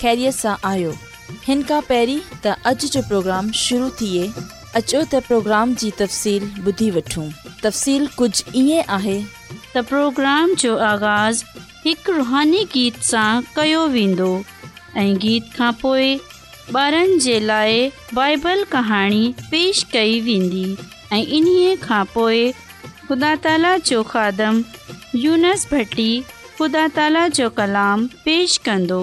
ख़ैरीअ सां आयो हिन खां पहिरीं त अॼु जो प्रोग्राम शुरू थिए अचो تا پروگرام जी तफ़सील ॿुधी वठूं तफ़सीलु कुझु ईअं आहे تا پروگرام جو آغاز हिकु रुहानी गीत सां कयो वेंदो ऐं गीत खां पोइ ॿारनि जे लाइ بائبل कहाणी पेश कई वेंदी ऐं इन्हीअ खां पोइ خدا ताला جو خادم यूनस भटी خدا ताला جو कलाम पेश कंदो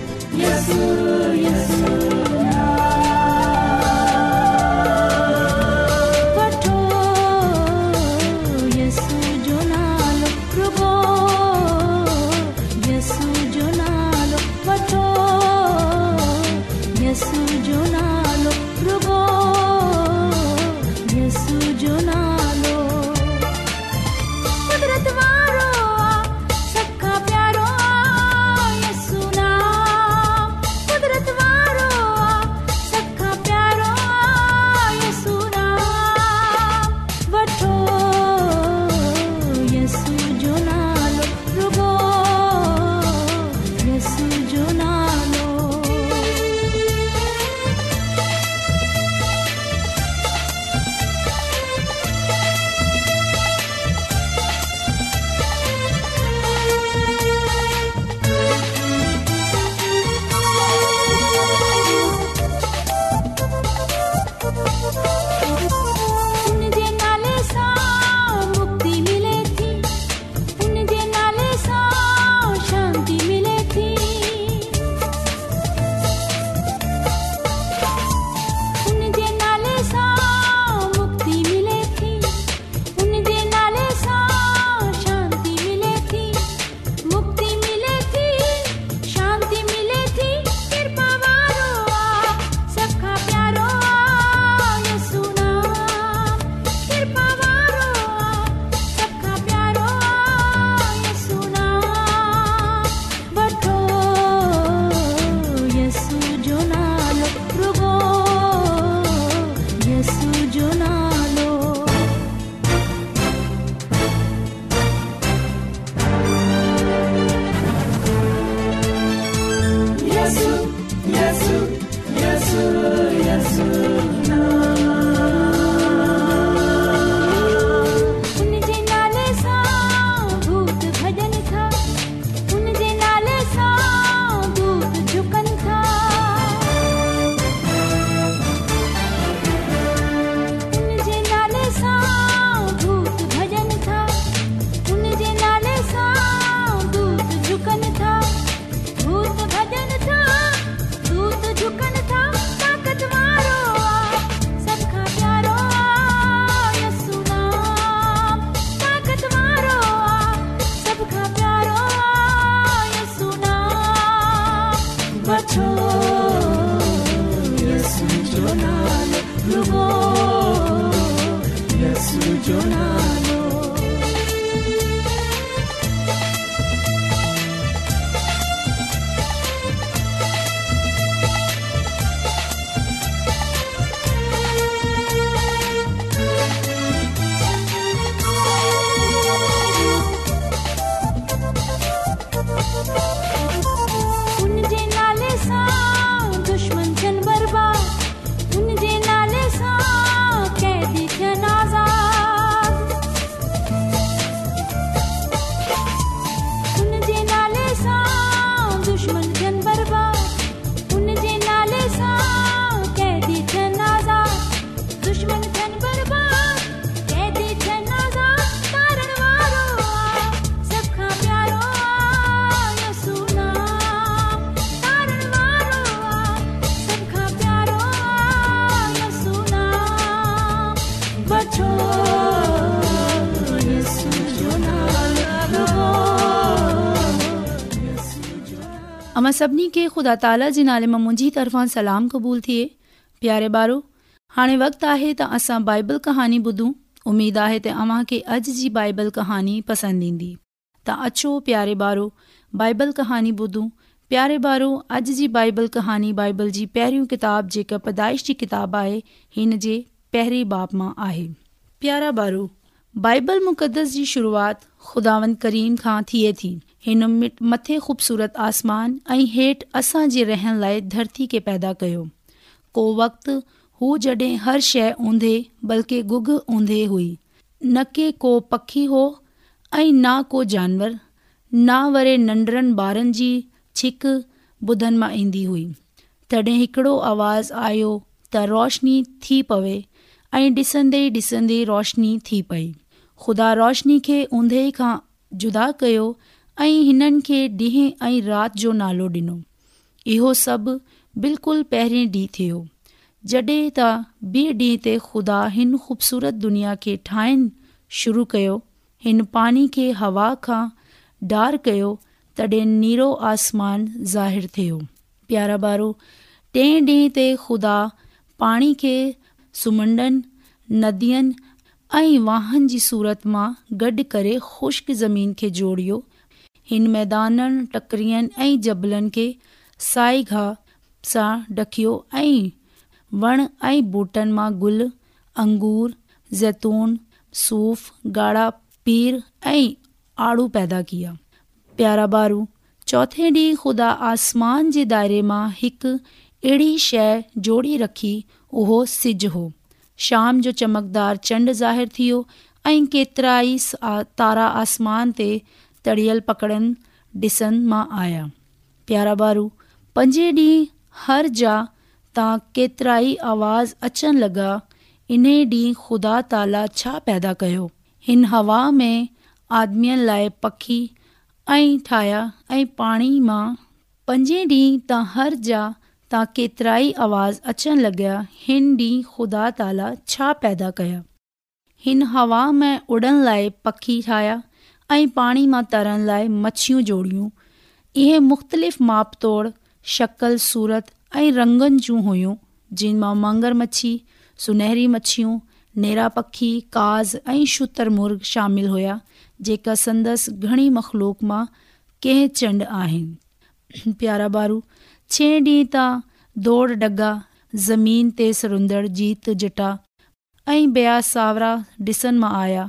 सभिनी खे ख़ुदा ताला जे नाले मां मुंहिंजी तरफ़ां सलाम क़बूलु थिए प्यारे ॿारो हाणे वक़्तु आहे त असां बाइबल कहानी ॿुधूं उमेदु आहे त अव्हांखे अॼु जी बाइबल कहानी पसंदि ईंदी त अछो प्यारे ॿारो बाइबल कहाणी ॿुधूं प्यारे ॿारो अॼु जी बाइबल कहाणी बाइबल जी पहिरीं किताबु जेका पैदाइश जी किताबु आहे हिन जे पहिरें बाप मां आहे प्यारा ॿारो बाइबल मुक़दस जी शुरूआति ख़ुदावंद करीम खां थिए थी हिन मथे ख़ूबसूरत आसमान ऐं हेठि असांजे रहण लाइ धरती खे पैदा कयो को वक़्तु हू जॾहिं हर शइ ऊंधे बल्कि गुग ऊंधे हुई न के को पखी हो ऐं ना को जानवर न वरे नंढड़नि ॿारनि जी छिक ॿुधनि मां ईंदी हुई तॾहिं हिकिड़ो आवाज़ आयो त रोशनी थी पवे ऐं ॾिसंदे ॾिसंदे रोशनी थी पई ख़ुदा रोशनी खे उंद खां जुदा कयो ऐं हिननि खे ॾींहं ऐं राति जो नालो ॾिनो इहो सभु बिल्कुलु पहिरें ॾींहुं थियो जॾहिं त ॿिए ॾींहं ते ख़ुदा हिन ख़ूबसूरत दुनिया खे ठाहिणु शुरू कयो हिन पाणी खे हवा खां डार कयो तॾहिं नीरो आसमान ज़ाहिरु थियो प्यारा ॿारो टे ॾींहं ते ख़ुदा पाणी खे सुमंडनि नदियुनि वाहन जी सूरत मां गॾु करे ख़ुश्क ज़ूटनि मां गुल अंगूर ज़ैतून सूफ़ ॻाढ़ा पीर ऐं आड़ू पैदा किया प्यारा बारू चौथे डींहुं ख़ुदा आसमान जे दायरे मां हिकु अहिड़ी शइ जोड़ी रखी उहो सिज हो शाम जो चमकदार चंड ज़ाहिर थी वियो ऐं केतिरा ई तारा आसमान ते तड़ियल पकड़नि ॾिसण मां आया प्यारा बारू पंजे ॾींहं हर जा तव्हां केतिरा ई आवाज़ अचणु लॻा इन ॾींहुं ख़ुदा ताला छा पैदा कयो हिन हवा में आदमीअ लाइ पखी ऐं ठाहिया ऐं पाणी मां पंजे ॾींहुं तव्हां हर जा त केतिरा آواز आवाज़ अचणु लॻया हिन ॾींहुं ख़ुदा ताला छा पैदा कया हिन हवा में उॾण लाइ पखी ठाहिया ऐं पाणी मां तरण लाइ मच्छियूं जोड़ियूं इहे मुख़्तलिफ़ माप तौड़ शकल सूरत ऐं रंगनि जूं हुइयूं जिन मां मगर मच्छी सुनहरी मच्छियूं नेरा पखी काज़ ऐं शुतर मुर्ग शामिल हुया जेका संदसि घणी मख़लूक मां कंहिं चंड आहिनि छे ॾींहुं ता दौड़ डगा ज़मीन ते सुरंदड़ जीत जटा ऐं ॿिया साहुरा ॾिसण मां आया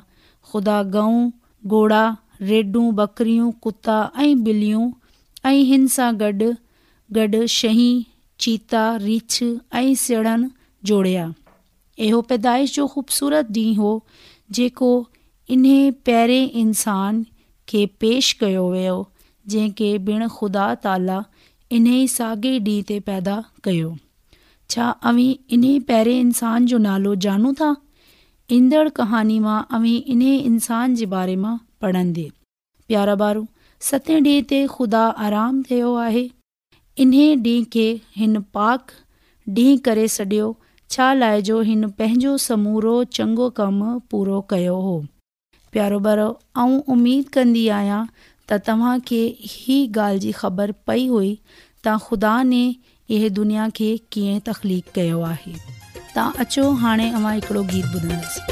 ख़ुदा गऊं घोड़ा रेडूं बकरियूं कुता ऐं ॿिलियूं ऐं हिन सां गॾु गॾु शहीं चीता रिछ ऐं پیدائش जोड़िया इहो पैदाइश जो ख़ूबसूरत ॾींहुं हुओ जेको इन पहिरें इंसान खे पेश कयो वियो जंहिंखे ॿिणु ख़ुदा ताला इन ई साॻे ॾींहं ते पैदा कयो छा अवी इन पहिरें इंसान जो नालो ॼाणूं था ईंदड़ कहाणी मां अवी इन इंसान जे बारे मां पढ़ंदे प्यारा ॿारु सते ॾींहं ते खुदा आराम थियो आहे इन ॾींहं खे हिन पाक ॾींहुं करे सडि॒यो छा लाइ जो हिन पंहिंजो समूरो चङो कमु पूरो कयो हो प्यारो ॿार आऊं उमेद कंदी आहियां त तव्हां खे हीअ ॻाल्हि जी ख़बर पई हुई त ख़ुदा ने इहे दुनिया खे कीअं तख़लीक़ कयो आहे अचो हाणे मां हिकिड़ो गीत ॿुधंदसि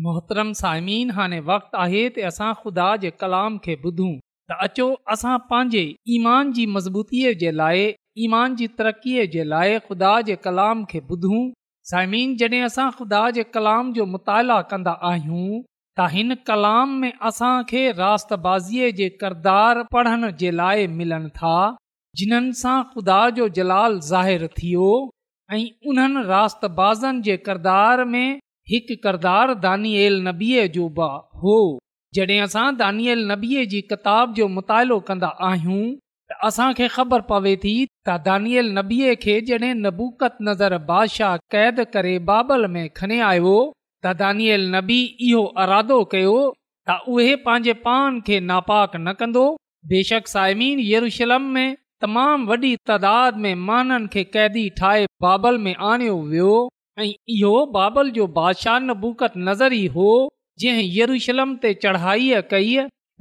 मोहतरम साइमीन हाणे वक़्तु आहे त असां ख़ुदा जे कलाम खे ॿुधूं त अचो असां पंहिंजे ईमान जी मज़बूतीअ जे लाइ ईमान जी तरक़ीअ जे लाइ ख़ुदा जे कलाम खे ॿुधूं साइमन जॾहिं असां ख़ुदा जे कलाम जो मुताला कंदा आहियूं त हिन कलाम में असां खे रासबाज़ीअ जे किरदारु पढ़ण जे लाइ मिलनि था जिन्हनि सां ख़ुदा जो जलाल ज़ाहिरु थी ऐं उन्हनि रास जे किरदार में हिकु करदार दानिएल नबीअ जो भाउ हो जॾहिं असां दानिए नबीअ जी किताब जो मुतालो कंदा आहियूं त असांखे ख़बर पवे थी त दानिए नबीअ खे नबुकत नज़र बादशाह क़ैद करे बाबल में खणे आयो त दानिअल नबी इहो अरादो कयो त उहे पंहिंजे पान खे नापाक न कंदो बेशक साइमीन येरुशलम में तमामु वॾी तइदाद में माननि खे कैदी ठाहे बाबल में आणियो वियो ऐं इहो बाबल जो बादशाह नबूकत नज़र ई हो जंहिं यरूशलम ते चढ़ाईअ कई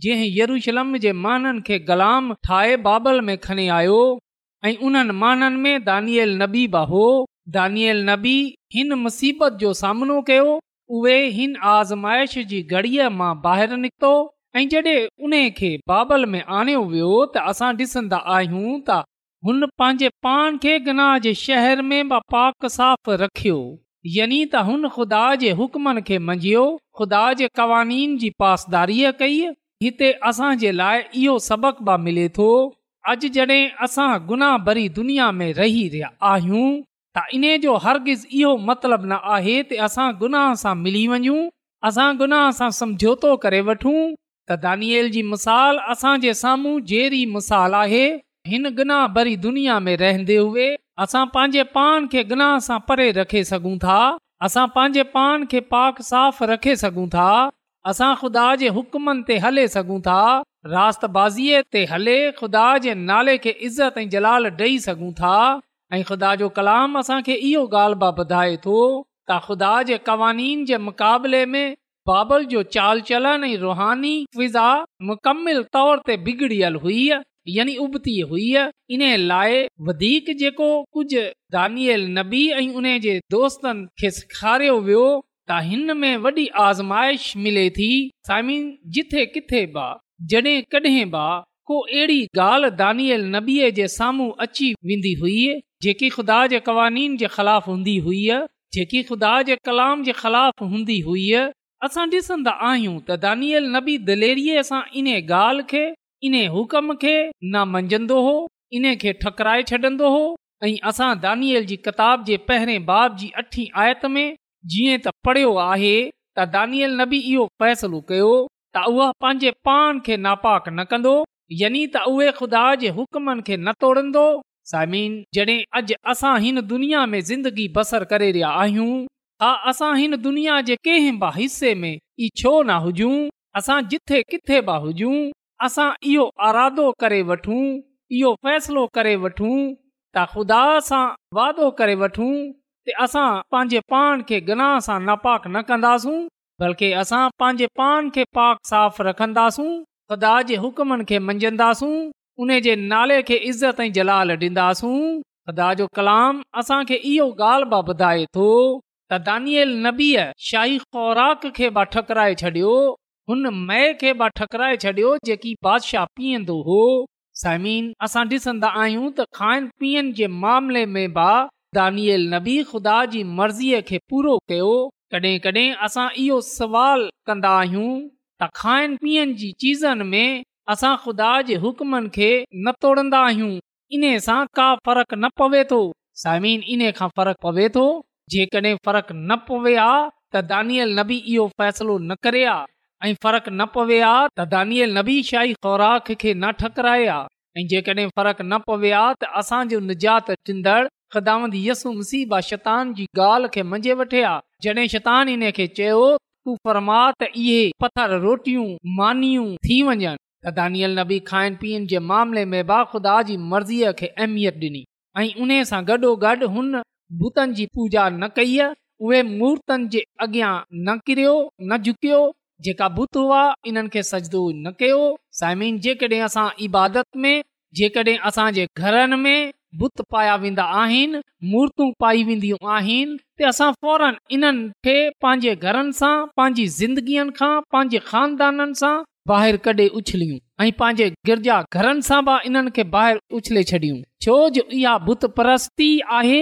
जंहिं यरूशलम जे माननि खे गलाम ठाहे बाबल में खणी आयो ऐं उन्हनि माननि में दानियल नबी बि हो दानियल नबी हिन मुसीबत जो सामनो कयो उहे हिन आज़माइश जी घड़ीअ मां ॿाहिरि निकितो ऐं जॾहिं उन खे बाबल में आणियो वियो त असां ॾिसंदा आहियूं त हुन पंहिंजे पाण खे गनाह जे शहर में पाक साफ़ रखियो यानी त हुन ख़ुदा जे हुक्मनि खे मंझियो ख़ुदा जे क़वानीन जी पासदारीअ कई हिते असांजे लाइ इहो सबक बि मिले थो अॼु जॾहिं असां गुनाह भरी दुनिया में रही रहिया आहियूं त इन जो हरगिज़ इहो मतिलबु न आहे त असां गुनाह सां मिली वञूं असां गुनाह सां समझौतो करे वठूं त दानियल जी मिसाल असांजे साम्हूं जहिड़ी मिसाल आहे हिन गिनाह भरी दुनिया में रहंदे हुए अस पंहिंजे पान खे गनाह सां परे रखे सघूं था असांजे पान खे पाक साफ़ रखे सघूं था असां ख़ुदा जे हुकमनि ते हले सघूं था रात बाज़ीअ ते हले ख़ुदा जे नाले खे इज़त ऐं जलाल डे॒ई सघूं था ऐं ख़ुदा जो कलाम असांखे इहो ॻाल्हि बि ॿुधाए थो त ख़ुदा जे क़वानीन जे मुकाबले में बाबल जो चाल चलन ऐं रुहानी फिज़ा मुकमिल तौर ते बिगड़ियल हुई या उबती हुई इन लाइ वधीक जेको कुझ दनियल नबी ऐ उन जे दोस्तन खे सेखारियो वियो त हिन में वॾी आज़माइश मिले थी साइमिन जिथे किथे बा बा को ज कडहिं दानियल नबीअ जे साम्हूं अची वेंदी हुई जेकी ख़ुदा जे क़वानीन जे ख़िलाफ़ हूंदी हुई जेकी ख़ुदा जे कलाम जे ख़िलाफ़ हूंदी हुई असां डि॒सन्दा आहियूं त दानिआल नबी दलेरी सां इन ॻाल्हि खे इन हुकम खे न मंझंदो हो इन इन्हे ठकराए छॾंदो हो ऐं असां दानियल जी किताब जे पहिरें बाब जी अठी आयत में जीअं त पढ़ियो आहे त दानियल न बि इहो फ़ैसिलो कयो त उहो पंहिंजे पाण खे नापाक न कंदो यनी त उहे ख़ुदा जे हुक्मनि खे न तोड़ंदो समीन जॾहिं अॼु असां हिन दुनिया में ज़िंदगी बसर करे रहिया आहियूं हा असां हिन दुनिया जे कंहिं बि हिसे में ई छो न हुजूं असां जिथे किथे बि हुजूं असां इहो अरादो करे वठूं इहो फ़ैसिलो करे वठूं त ख़ुदा सां वादो असां पंहिंजे पान खे गनाह सां नापाक न कंदासूं बल्कि असां पंहिंजे पाण खे पाक साफ़ रखंदासूं ख़ुदा जे हुकमनि खे मंझंदासूं उन जे नाले खे इज़त ऐं जलाल ॾींदासूं ख़ुदा जो कलाम असांखे इहो ॻाल्हि बि ॿुधाए थो त दानि शाही ख़ुराक खे ठकराए छॾियो ठकराए छॾियो जेकी बादशाह पीअंदो हो साइम असां ॾिसंदा आहियूं त खाइण पियणीअ कंदा आहियूं त खाइण पीअण जी चीज़नि में असां ख़ुदा जे हुक्मनि खे न तोड़ंदा आहियूं इन सां का फ़र्क न पवे थो समीन इन खां फ़र्क़ु पवे थो जेकॾहिं फ़र्कु न पवे आ त दानियल नबी इहो फ़ैसिलो न करे आ ऐं फ़र्क़ु न पवे आहे त दानियल नबी शाही ख़ुराक खे न ठकराए आ ऐं जेकॾहिं फ़र्क़ु न पवे आ त असांजो निजात मुसीब शतान जी ॻाल्हि खे मंझि वठे आ जॾहिं शतान इन खे चयोमा त इहे पथर रोटियूं मानियूं थी वञनि त दानि नबी खाइण पीअण जे मामले में बा ख़ुदा जी मर्ज़ीअ खे अहमियत ॾिनी ऐं उन सां गॾोगॾु हुन भूतनि जी पूजा न कई उहे मूर्तनि जे अॻियां न किरियो न झुकियो जेका बुत हुआ इन्हनि खे सजदो न कयो साइमीन जेकॾहिं असां इबादत में जेकॾहिं असांजे घरनि में बुत पाया वेंदा आहिनि मूर्तियूं पाई वेंदियूं आहिनि त असां फौरन इन्हनि खे पंहिंजे घरनि सां पंहिंजी ज़िंदगीअ खां पंहिंजे खानदाननि सां ॿाहिरि कॾहिं उछलियूं ऐं पंहिंजे गिरजा घरनि सां बि इन्हनि खे ॿाहिरि उछले छॾियूं छो जो इहा बुत परस्ती आहे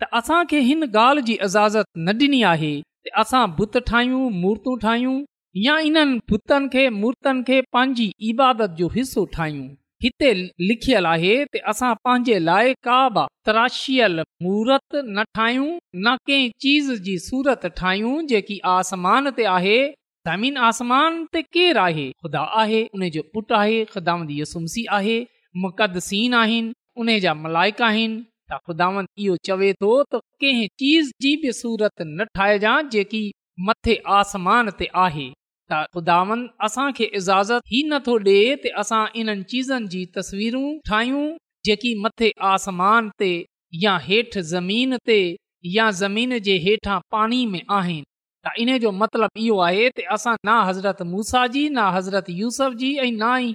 त असां खे हिन ॻाल्हि जी इजाज़त न ॾिनी आहे त असां भुत ठाहियूं मूर्तियूं ठाहियूं या इन्हनि भुतनि खे मूर्तनि खे पंहिंजी इबादत जो हिसो ठाहियूं हिते लिखियल आहे त असां पंहिंजे लाइ का बि तराशियल मूर्त न ठाहियूं न कंहिं चीज़ जी सूरत ठाहियूं जेकी आसमान ते आहे ज़मीन आसमान ते केरु आहे ख़ुदा आहे उनजो पुटु आहे ख़िदांदी यसुमसी आहे मुक़दसीन आहिनि उन जा त ख़ुदान इहो चवे थो त कंहिं चीज़ जी बि सूरत न ठाहिजांइ जेकी मथे आसमान ते आहे त ख़ुदान असांखे इज़ाज़त ई नथो ॾिए त असां इन्हनि चीज़नि जी तस्वीरूं ठाहियूं जेकी मथे आसमान ते या हेठि ज़मीन ते या ज़मीन जे हेठां पाणी में आहिनि त इन जो मतिलबु इहो आहे त असां न हज़रत मूसा जी ना हज़रत यूसफ जी ऐं ना ई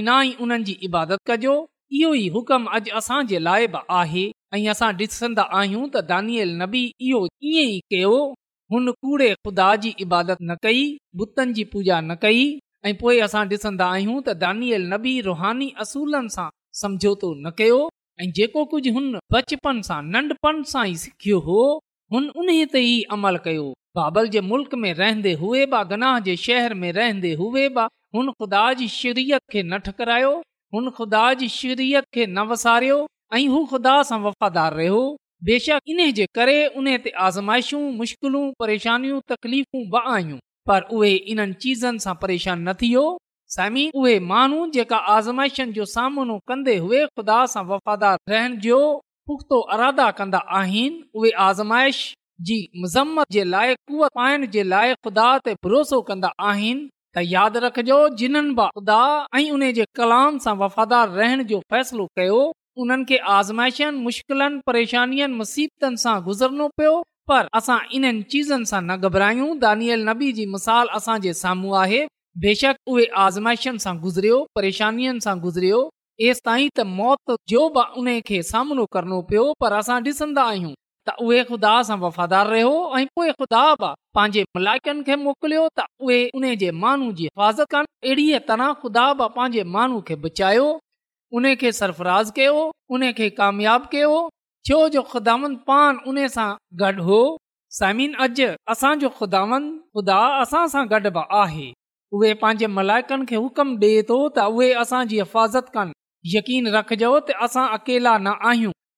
ना उन्हनि जी इबादत कजो इहो ई हुकम आहे ऐं असां इहो कूड़े ख़ुदा जी इबादत न कई पूजा न कई ऐ पोए असां डिसंदा आहियूं त दानिबी रुहानी असूलनि सां समझोतो न कयो ऐं जेको कुझु हुन बचपन सां नन्ढपण सां ई सिखियो हो हुन उन ते ई अमल कयो बाबल जे मुल्क में गनाह जे शहर में हुन ख़ुदा जी शुरियत खे न ठकरायो हुन ख़ुदा जी शुरियत खे न वसारियो ऐं हू ख़ुदा सां वफ़ादार रहियो बेशक इन जे करे उन ते आज़माइशूं मुश्किलूं परेशानियूं तकलीफ़ू बि आइयूं पर उहे इन्हनि चीज़न सां परेशान न थियो सामी उहे माण्हू जेका आज़माइशनि जो सामनो कंदे हुए ख़ुदा सां वफ़ादार रहण जो पुख़्तो अरादा कंदा आहिनि उहे आज़माइश जी मज़म्मत जे लाइ कुत पाइण जे लाइ खुदा ते भरोसो कंदा आहिनि त यादि रखजो जिन्हनि बादा ऐं उन जे कलाम सां वफ़ादार रहण जो फ़ैसिलो कयो उन्हनि खे आज़माइशनि मुश्किलनि परेशानियुनि सां गुज़रनो पियो पर असां इन्हनि चीज़न सां न घबरायूं दानियल नबी जी मिसाल असांजे साम्हूं आहे बेशक उहे आज़माइशनि सां गुज़रियो परेशानियुनि सां गुज़रियो एस ताईं त मौत जो बि उन खे सामनो करणो पियो पर असां ॾिसंदा आहियूं त उहे ख़ुदा सां वफ़ादार रहियो ऐं पोए खुदा पंहिंजे मलाइकनि खे मोकिलियो त उहे उन जे माण्हू जी हिफ़ाज़त कनि अहिड़ीअ तरह खुदा पंहिंजे माण्हू खे बचायो उनखे सरफराज़ कयो उनखे कामयाब कयो छो जो ख़ुदावन पान उन सां गॾु हो समिन अज असांजो खुदा असां सां गॾु बि आहे उहे पंहिंजे मलाइकनि खे हुकुम डो त उहे असांजी हिफ़ाज़त कनि यकीन रखजो असां अकेला न आहियूं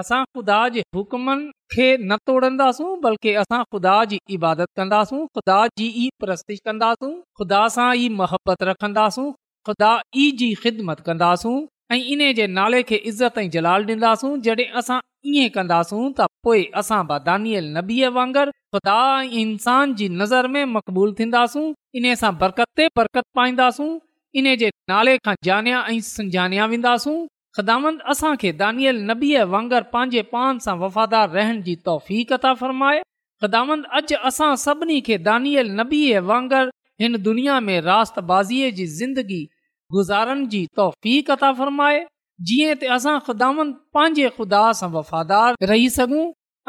असां ख़ुदा जे हुकमनि खे न तोड़ंदासूं बल्कि असां ख़ुदा जी इबादत कंदासूं ख़ुदा जी कंदासूं ख़ुदा सां ई मोहबत रखंदासूं ख़ुदा ई जी ख़िदमत कंदासूं ऐं इन जे नाले खे इज़त ऐं जलाल डींदासूं जॾहिं असां ईअं कंदासूं त पोएं असां बदानी वांगुरु ख़ुदा इंसान इन्सान जी नज़र में मक़बूल थींदासूं इन सां बरकत ते बरकत पाईंदासूं इन जे नाले खां जानिया ऐं संजान्या वेंदासूं ख़िदामंद असांखे दानियल नबीअ वांगुरु पंहिंजे पान सां वफ़ादार रहण जी कथा फ़रमाए ख़िदामंद अॼु असां सभिनी खे दानियल नबीअ वांगरु हिन दुनिया में रात बाज़ीअ जी ज़िंदगी गुज़ारण जी कथा फ़रमाए जीअं त असां ख़िदामंद पंहिंजे ख़ुदा सां वफ़ादार रही सघूं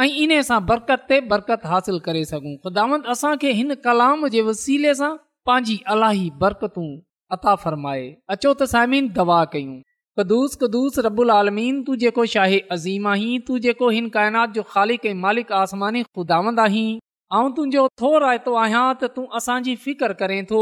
ऐं इन सां बरकत ते बरकत हासिल करे सघूं ख़िदाम असांखे हिन कलाम जे वसीले सां पंहिंजी अलाही बरकतूं अता फ़रमाए अचो त साइमीन दवा कयूं कदुूस कदुस रबुल आलमीन तू जेको छाहे अज़ीम आहीं तू जेको हिन काइनात जो ख़ालिक मालिक आसमानी खुदांद आहीं ऐं तुंहिंजो थो रायतो आहियां त तूं असांजी फिकर करे थो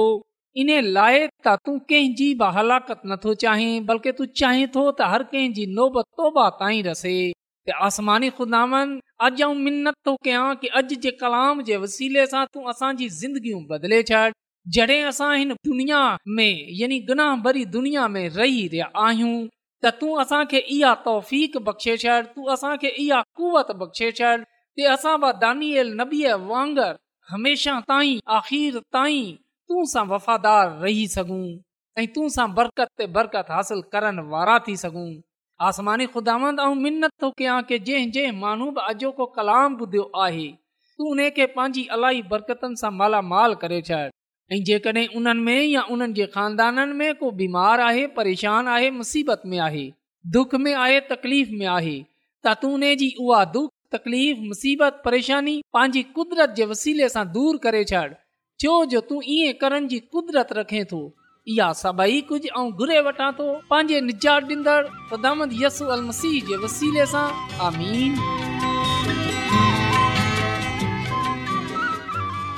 इन लाइ त तूं कंहिंजी बि हलाकत नथो चाहीं बल्कि तूं चाहीं थो त हर कंहिंजी नोबत तोबा ताईं रसे ऐं आसमानी ख़ुदांद अॼु आऊं मिनत थो कयां कि अॼु जे कलाम जे वसीले सां तूं असांजी ज़िंदगियूं बदिले छॾ जॾहिं असां हिन दुनिया में यानी गुनाह भरी दुनिया में रही रहिया आहियूं त तूं असांखे इहा तौफ़ बख़्शे छॾ तूं असांखे इहा कुवत बख़्शे छॾी हमेशा वफ़ादार रही सघूं ऐं तूसां बरकत बरकत हासिल करण वारा थी सघूं आसमान ख़ुदा की जंहिं जंहिं माण्हू अॼोको कलाम ॿुधियो आहे तू उनखे पंहिंजी अलाई बरकतनि सां मालामाल करे छॾ ऐं जेकॾहिं आहे परेशान आहे मुसीबत में आहे दुख में आहे त तूं उन जी पंहिंजी कुदरत जे वसीले सां दूर करे छॾ छो जो तूं ईअं करण जी कुदरत रखे थो इहा सभई कुझु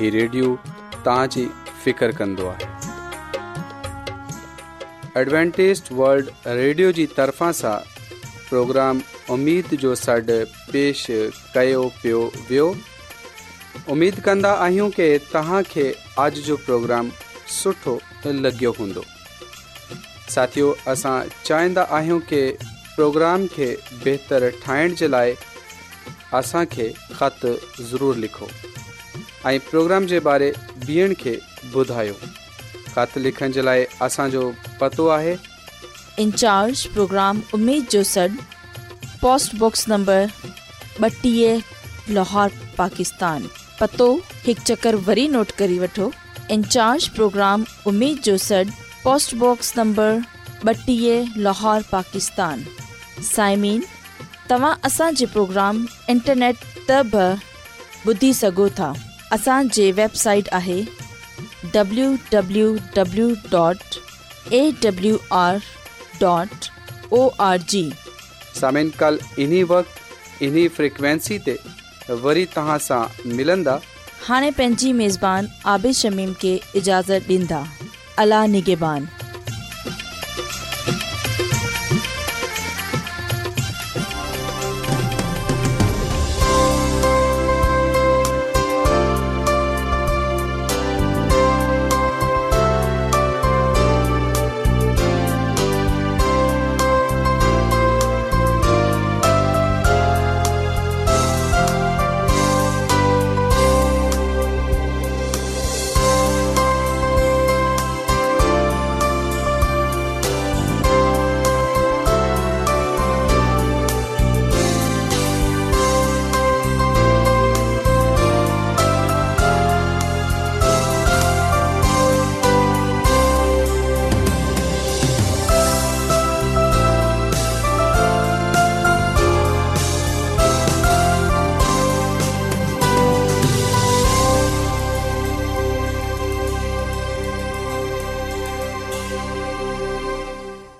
हीउ रेडियो तव्हांजी فکر कंदो ہے एडवेंटेज वल्ड रेडियो جی तर्फ़ा سا پروگرام امید جو सॾु پیش कयो पियो वियो उमेद कंदा आहियूं कि तव्हांखे अॼ जो प्रोग्राम सुठो लॻियो हूंदो साथियो असां चाहींदा आहियूं की प्रोग्राम खे बहितरु ठाहिण जे लाइ असांखे ख़तु इंचार्ज प्रोग्राम उमेद जो सॾ पोस्टबॉक्स नंबर ॿटीह लाहौर पाकिस्तान पतो हिकु चकर वरी नोट करे वठो इंचार्ज प्रोग्राम जो सॾ पोस्टबॉक्स नंबर ॿटीह लाहौर पाकिस्तान साइमीन तव्हां असांजे प्रोग्राम इंटरनेट त बुधी सघो था असांजे वेबसाइट आहे वरी तव्हां ملندا मिलंदा हाणे पंहिंजी عابد आबिशमीम खे اجازت ॾींदा अला نگہبان